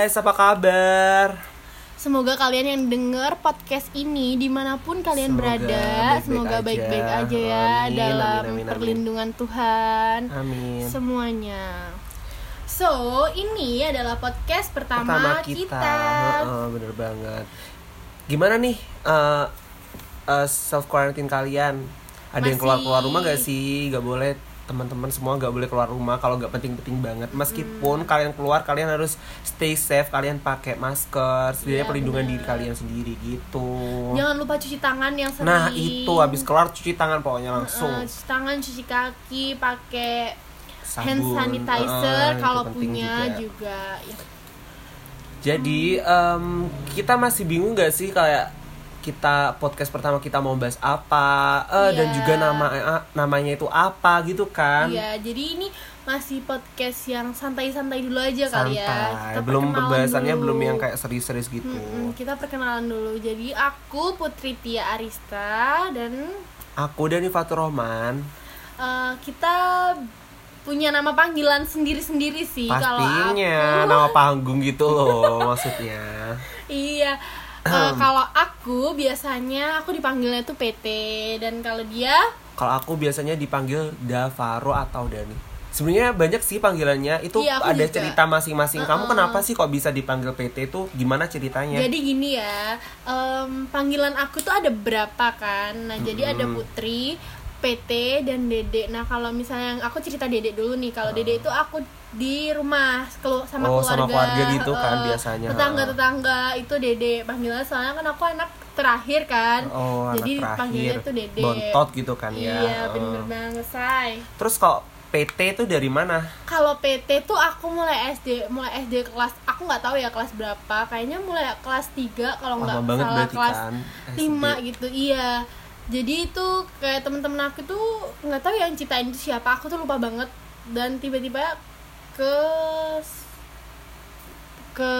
guys, apa kabar? Semoga kalian yang denger podcast ini di mana pun kalian Semoga berada, baik-baik semoga aja. baik-baik aja ya Amin, dalam amin, amin, amin. perlindungan Tuhan Amin. semuanya. So ini adalah podcast pertama, Pertama kita, kita. Heeh, bener banget. Gimana nih uh, uh, self quarantine kalian? Ada yang Masih- keluar keluar rumah gak sih? Gak boleh teman-teman semua gak boleh keluar rumah kalau gak penting-penting banget. Hmm. Meskipun kalian keluar, kalian harus stay safe. Kalian pakai masker, setidaknya Iya, perlindungan bener. diri kalian sendiri gitu. Jangan lupa cuci tangan yang sering. Nah itu habis keluar cuci tangan pokoknya langsung. Cuci tangan, cuci kaki, pakai hand sanitizer itu kalau punya juga. juga. Ya. Jadi em, kita masih bingung gak sih kayak kita podcast pertama kita mau bahas apa eh, dan Iya. juga nama eh, namanya itu apa gitu kan? Iya, jadi ini masih podcast yang santai-santai dulu aja kali ya. Santai. Kita Belum pembahasannya dulu. belum yang kayak serius-serius gitu. Mm-mm, kita perkenalan dulu. Jadi aku Putri Tia Arista dan Aku Dani Fatur Rahman. eh, kita punya nama panggilan sendiri-sendiri sih kalau aku. nama panggung gitu loh maksudnya. Iya. Eh, kalau aku biasanya aku dipanggilnya tuh PT dan kalau dia Kalau aku biasanya dipanggil Davaro atau Dani. Sebenarnya banyak sih panggilannya. Itu Iya, aku ada juga. cerita masing-masing. Kamu Uh-uh. kenapa sih kok bisa dipanggil PT itu? Gimana ceritanya? Jadi gini ya, em, panggilan aku tuh ada berapa kan? Nah jadi ada Putri, PT dan Dede. Nah kalau misalnya aku cerita Dede dulu nih, kalau Dede itu aku di rumah kelu- sama Oh, keluarga, sama keluarga gitu kan eh, biasanya. Tetangga-tetangga itu Dede panggilannya soalnya kan aku anak terakhir kan. Oh, jadi anak panggilnya terakhir. tuh Dede. Bontot gitu kan ya. Iya bener banget say. Terus kok PT itu dari mana? Kalau PT tuh aku mulai SD, mulai SD kelas aku nggak tahu ya kelas berapa. Kayaknya mulai kelas 3 kalau nggak salah kelas kan, SD. 5 gitu. Iya. Jadi itu kayak temen-temen aku tuh nggak tahu yang ciptain itu siapa. Aku tuh lupa banget dan tiba-tiba ke ke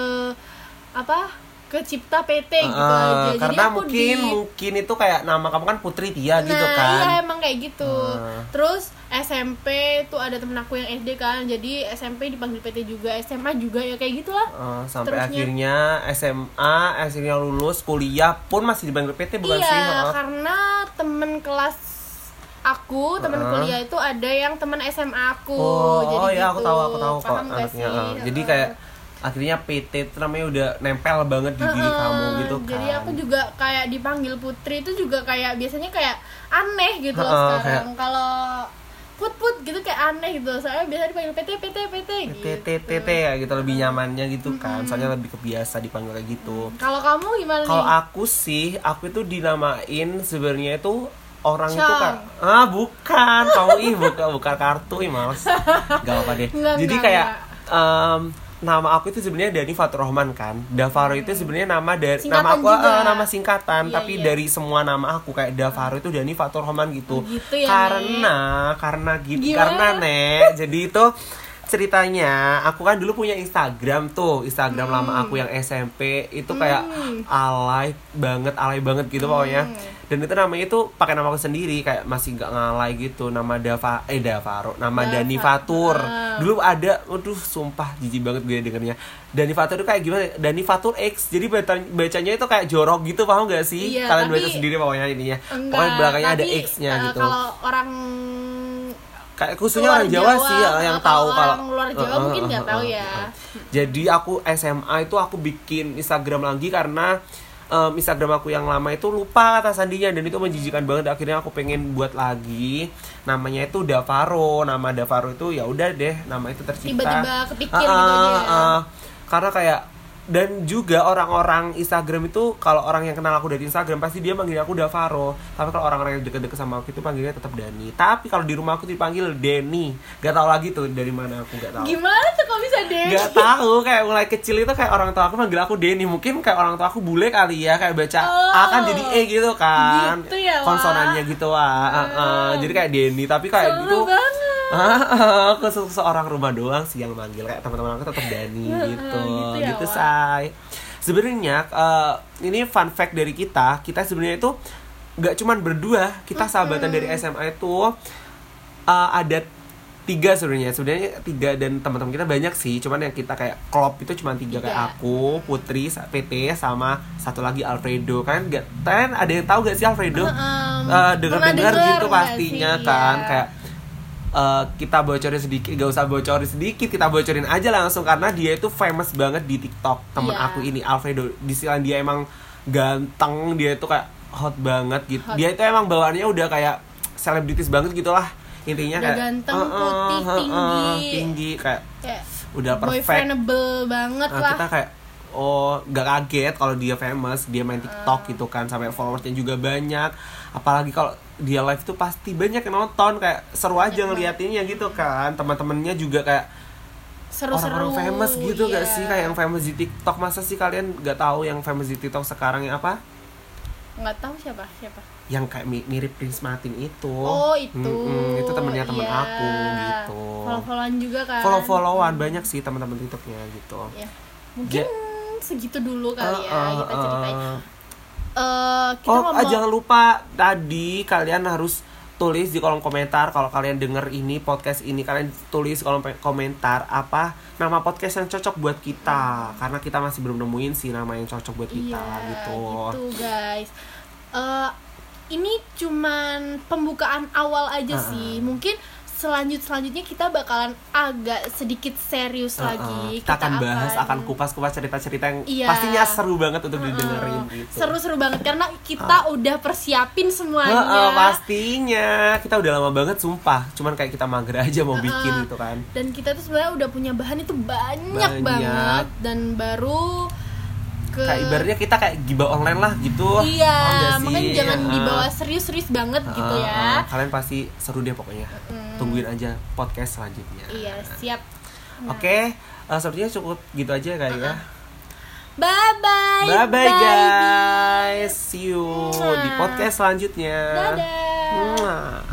apa? Ke cipta PT gitu Eh, aja. Jadi karena aku mungkin di mungkin itu kayak nama kamu kan Putri Tia gitu nah, kan. iya emang kayak gitu. Hmm. Terus SMP tuh ada temen aku yang SD kan, jadi SMP dipanggil PT juga, SMA juga ya kayak gitulah. Eh, sampai Terusnya- akhirnya SMA, akhirnya lulus kuliah pun masih dipanggil PT bukan iya, sih? Heeh. karena temen kelas aku, temen Heeh. kuliah itu ada yang temen SMA aku. Oh, jadi oh ya aku gitu. tahu aku tahu kok Paham gak anaknya. sih? eh. Jadi kayak akhirnya PT itu namanya udah nempel banget di diri Heeh, kamu gitu kan. Jadi aku juga kayak dipanggil Putri itu juga kayak biasanya kayak aneh gitu loh sekarang. Kalau put put gitu kayak aneh gitu. Soalnya biasa dipanggil PT PT PT gitu. TTTT ya gitu lebih nyamannya gitu kan. Soalnya lebih kebiasa dipanggil kayak gitu. Kalau kamu gimana Kalau aku sih, aku itu dinamain sebenarnya itu orang itu Chang. kan ah bukan kamu ih bukan bukan kartu ih males gak apa deh Enggak, jadi enggak, kayak nama aku itu sebenarnya Dani Fatur Rahman kan Davaro itu sebenarnya nama dari Singkatan nama aku juga. eh, nama singkatan Iya, tapi iya. dari semua nama aku kayak Davaro itu Dani Fatur Rahman gitu, Oh, gitu ya, karena karena gitu Gimana? karena nek jadi itu ceritanya aku kan dulu punya Instagram tuh Instagram lama aku yang SMP itu kayak Hmm. alay banget alay banget gitu pokoknya. Dan itu namanya itu pakai nama aku sendiri kayak masih nggak ngalay gitu nama Dava eh Davaro nama Dava. Dani Fatur. Ah. dulu ada waduh sumpah jijik banget gue dengernya. Dani Fatur itu kayak gimana Dani Fatur X jadi baca, bacanya itu kayak jorok gitu paham gak sih? Iya, kalian baca sendiri pokoknya ininya. Enggak, pokoknya belakangnya ada tapi, X-nya eh, gitu. Kalau orang kayak khususnya luar orang Jawa, sih ya, yang tahu kalau orang luar Jawa Heeh, mungkin nggak heeh, tahu heeh, ya. Jadi aku SMA itu aku bikin Instagram lagi karena em, Instagram aku yang lama itu lupa kata sandinya dan itu menjijikan banget. Akhirnya aku pengen buat lagi. Namanya itu Davaro. Nama Davaro itu ya udah deh, nama itu tercipta. Tiba-tiba kepikir Heeh, gitu aja. heeh. Karena kayak dan juga orang-orang Instagram itu kalau orang yang kenal aku dari Instagram pasti dia manggil aku Davaro. Tapi kalau orang-orang yang deket-deket sama aku itu panggilnya tetap Dani. Tapi kalau di rumah aku dipanggil Denny. Gak tau lagi tuh dari mana aku gak tahu. Gimana tuh kok bisa deh? Gak tahu kayak mulai kecil itu kayak orang tua aku manggil aku Denny. Mungkin kayak orang tua aku bule kali ya kayak baca Oh. A kan jadi E gitu kan. Gitu ya, konsonannya gitu wah Uh, uh, jadi kayak Denny. Tapi kayak Seru gitu banget. Ah, aku se- seorang rumah doang sih yang manggil. Kayak teman-teman aku tetap Dani gitu gitu. ya, gitu say. Sebenarnya eh, ini fun fact dari kita kita sebenarnya itu nggak cuman berdua. Kita sahabatan dari SMA itu eh, ada tiga sebenarnya. Sebenarnya tiga dan teman-teman kita banyak sih. Cuman yang kita kayak klop itu cuma tiga, kayak Tiga. aku Putri PT sama satu lagi Alfredo. Kan gak kalian ada yang tahu gak sih Alfredo? Heeh, Eh, dengar-dengar pernah gitu denger nggak pastinya sih? kan Iya. kayak eh, kita bocorin sedikit gak usah bocorin sedikit kita bocorin aja langsung karena dia itu famous banget di TikTok temen Iya. aku ini Alfredo di selain dia emang ganteng dia itu kayak hot banget gitu Hot. dia itu emang bawaannya udah kayak selebritis banget gitulah intinya Udah kayak ganteng, "Eh, eh, putih, eh, eh, tinggi." tinggi kayak kayak udah perfect boyfriendable banget Nah, lah kita kayak oh gak kaget kalau dia famous dia main. TikTok gitu kan sampai followersnya juga banyak. Apalagi kalau dia live tuh pasti banyak yang nonton kayak seru aja ngeliatinnya gitu kan. Teman-temannya juga kayak seru-seru orang-orang famous gitu gak iya. sih? Kayak yang famous di TikTok masa sih kalian gak tahu yang famous di TikTok sekarang yang apa? Nggak tahu siapa siapa? Yang kayak mi- mirip Prince Martin itu. Oh itu. Mm-mm, itu temennya temen Iya. aku gitu. Follow followan juga kan. Follow followan banyak sih teman-teman TikToknya gitu. Ya mungkin segitu dulu kali ya Uh, uh, kita ceritain uh. Eh, kita Oh, ngomong ah, jangan lupa tadi kalian harus tulis di kolom komentar kalau kalian denger ini podcast ini kalian tulis di kolom komentar apa nama podcast yang cocok buat kita karena kita masih belum nemuin sih nama yang cocok buat kita iya, gitu. gitu guys Eh, ini cuman pembukaan awal aja Uh-uh. sih mungkin selanjut selanjutnya kita bakalan agak sedikit serius Uh-uh. lagi kita akan bahas akan kupas-kupas cerita-cerita yang Iya. pastinya seru banget untuk didengerin Uh, gitu. seru-seru banget karena kita udah persiapin semuanya Heeh, pastinya kita udah lama banget sumpah cuman kayak kita mager aja mau bikin Uh-uh. gitu kan dan kita tuh sebenarnya udah punya bahan itu banyak, Banyak. banget dan baru ke kayak ibaratnya kita kayak gibah online lah gitu. Iya sih? makanya jangan Ah. dibawa serius-serius banget gitu Ah, ya. ah, kalian pasti seru deh pokoknya. Mm. tungguin aja podcast selanjutnya. Iya siap. Oke eh, sepertinya cukup gitu aja kali ya. Bye bye bye bye guys. See you Mwah. di podcast selanjutnya. Dadah. Mwah.